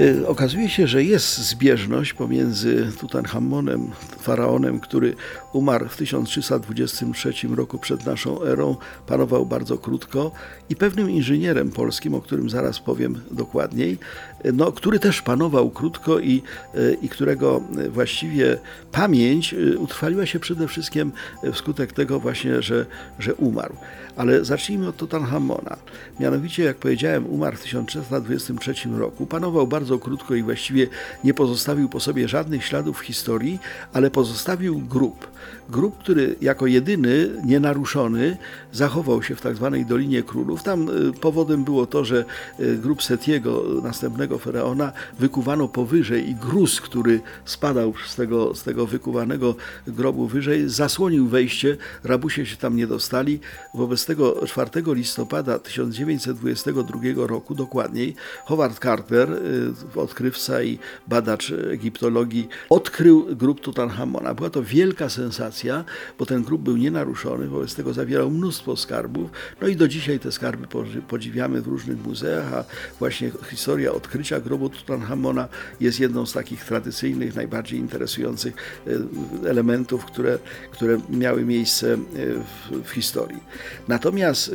Y, Okazuje się, że jest zbieżność pomiędzy Tutanchamonem, faraonem, który umarł w 1323 roku przed naszą erą, panował bardzo krótko, i pewnym inżynierem polskim, o którym zaraz powiem dokładniej, y, no, który też panował krótko i, y, i którego właściwie pamięć utrwaliła się przede wszystkim wskutek tego właśnie, że, że umarł. Ale zacznijmy od Tutanchamona. Mianowicie, jak powiedziałem, umarł w 1323 roku, panował bardzo bardzo krótko i właściwie nie pozostawił po sobie żadnych śladów w historii, ale pozostawił grób. Grób, który jako jedyny, nienaruszony, zachował się w tak zwanej Dolinie Królów. Tam y, powodem było to, że y, grób Setiego, następnego faraona, wykuwano powyżej i gruz, który spadał z tego, z tego wykuwanego grobu wyżej, zasłonił wejście, rabusie się tam nie dostali. Wobec tego 4 listopada 1922 roku, dokładniej, Howard Carter, y, odkrywca i badacz egiptologii, odkrył grób Tutanchamona. Była to wielka sensacja, bo ten grób był nienaruszony, wobec tego zawierał mnóstwo skarbów. No i do dzisiaj te skarby podziwiamy w różnych muzeach, a właśnie historia odkrycia grobu Tutanchamona jest jedną z takich tradycyjnych, najbardziej interesujących e, elementów, które, które miały miejsce e, w, w historii. Natomiast e,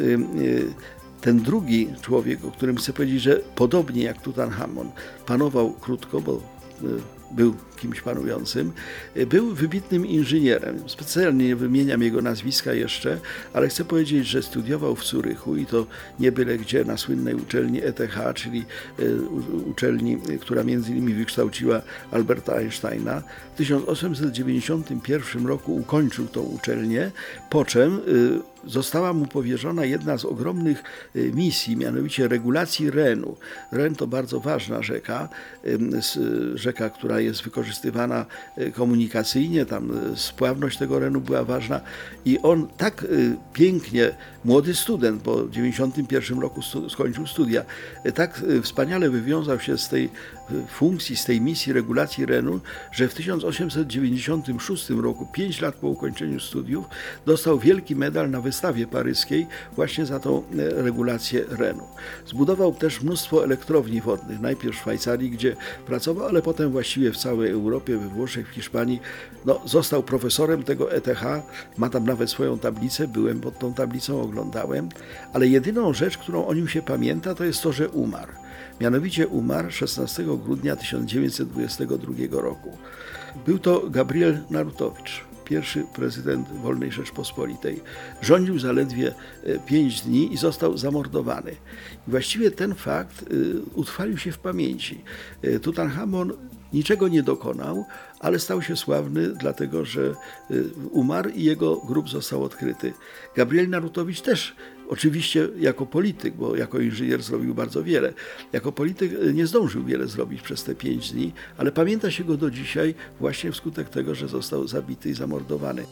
ten drugi człowiek, o którym chcę powiedzieć, że podobnie jak Tutanchamon, panował krótko, bo y, był kimś panującym, y, był wybitnym inżynierem. Specjalnie nie wymieniam jego nazwiska jeszcze, ale chcę powiedzieć, że studiował w Zurychu i to nie byle gdzie na słynnej uczelni ETH, czyli y, uczelni, która między innymi wykształciła Alberta Einsteina. W 1891 roku ukończył tą uczelnię, po czym została mu powierzona jedna z ogromnych y, misji, mianowicie regulacji Renu. Ren to bardzo ważna rzeka, rzeka, która jest wykorzystywana y, komunikacyjnie, tam y, spławność tego Renu była ważna i on tak pięknie, młody student, bo w 91 roku skończył studia, tak wspaniale wywiązał się z tej funkcji, z tej misji regulacji Renu, że w 1896 roku, 5 lat po ukończeniu studiów, dostał wielki medal na wystawie paryskiej właśnie za tą e, regulację Renu. Zbudował też mnóstwo elektrowni wodnych, najpierw w Szwajcarii, gdzie pracował, ale potem właściwie w całej Europie, we Włoszech, w Hiszpanii. No, został profesorem tego ETH, ma tam nawet swoją tablicę, byłem pod tą tablicą, oglądałem, ale jedyną rzecz, którą o nim się pamięta, to jest to, że umarł. Mianowicie umarł 16 grudnia 1922 roku. Był to Gabriel Narutowicz pierwszy prezydent Wolnej Rzeczpospolitej. Rządził zaledwie e, pięć dni i został zamordowany. I właściwie ten fakt e, utrwalił się w pamięci. E, Tutanchamon niczego nie dokonał, ale stał się sławny dlatego, że umarł i jego grób został odkryty. Gabriel Narutowicz też Oczywiście jako polityk, bo jako inżynier zrobił bardzo wiele. Jako polityk e, nie zdążył wiele zrobić przez te pięć dni, ale pamięta się go do dzisiaj właśnie wskutek tego, że został zabity i zamordowany.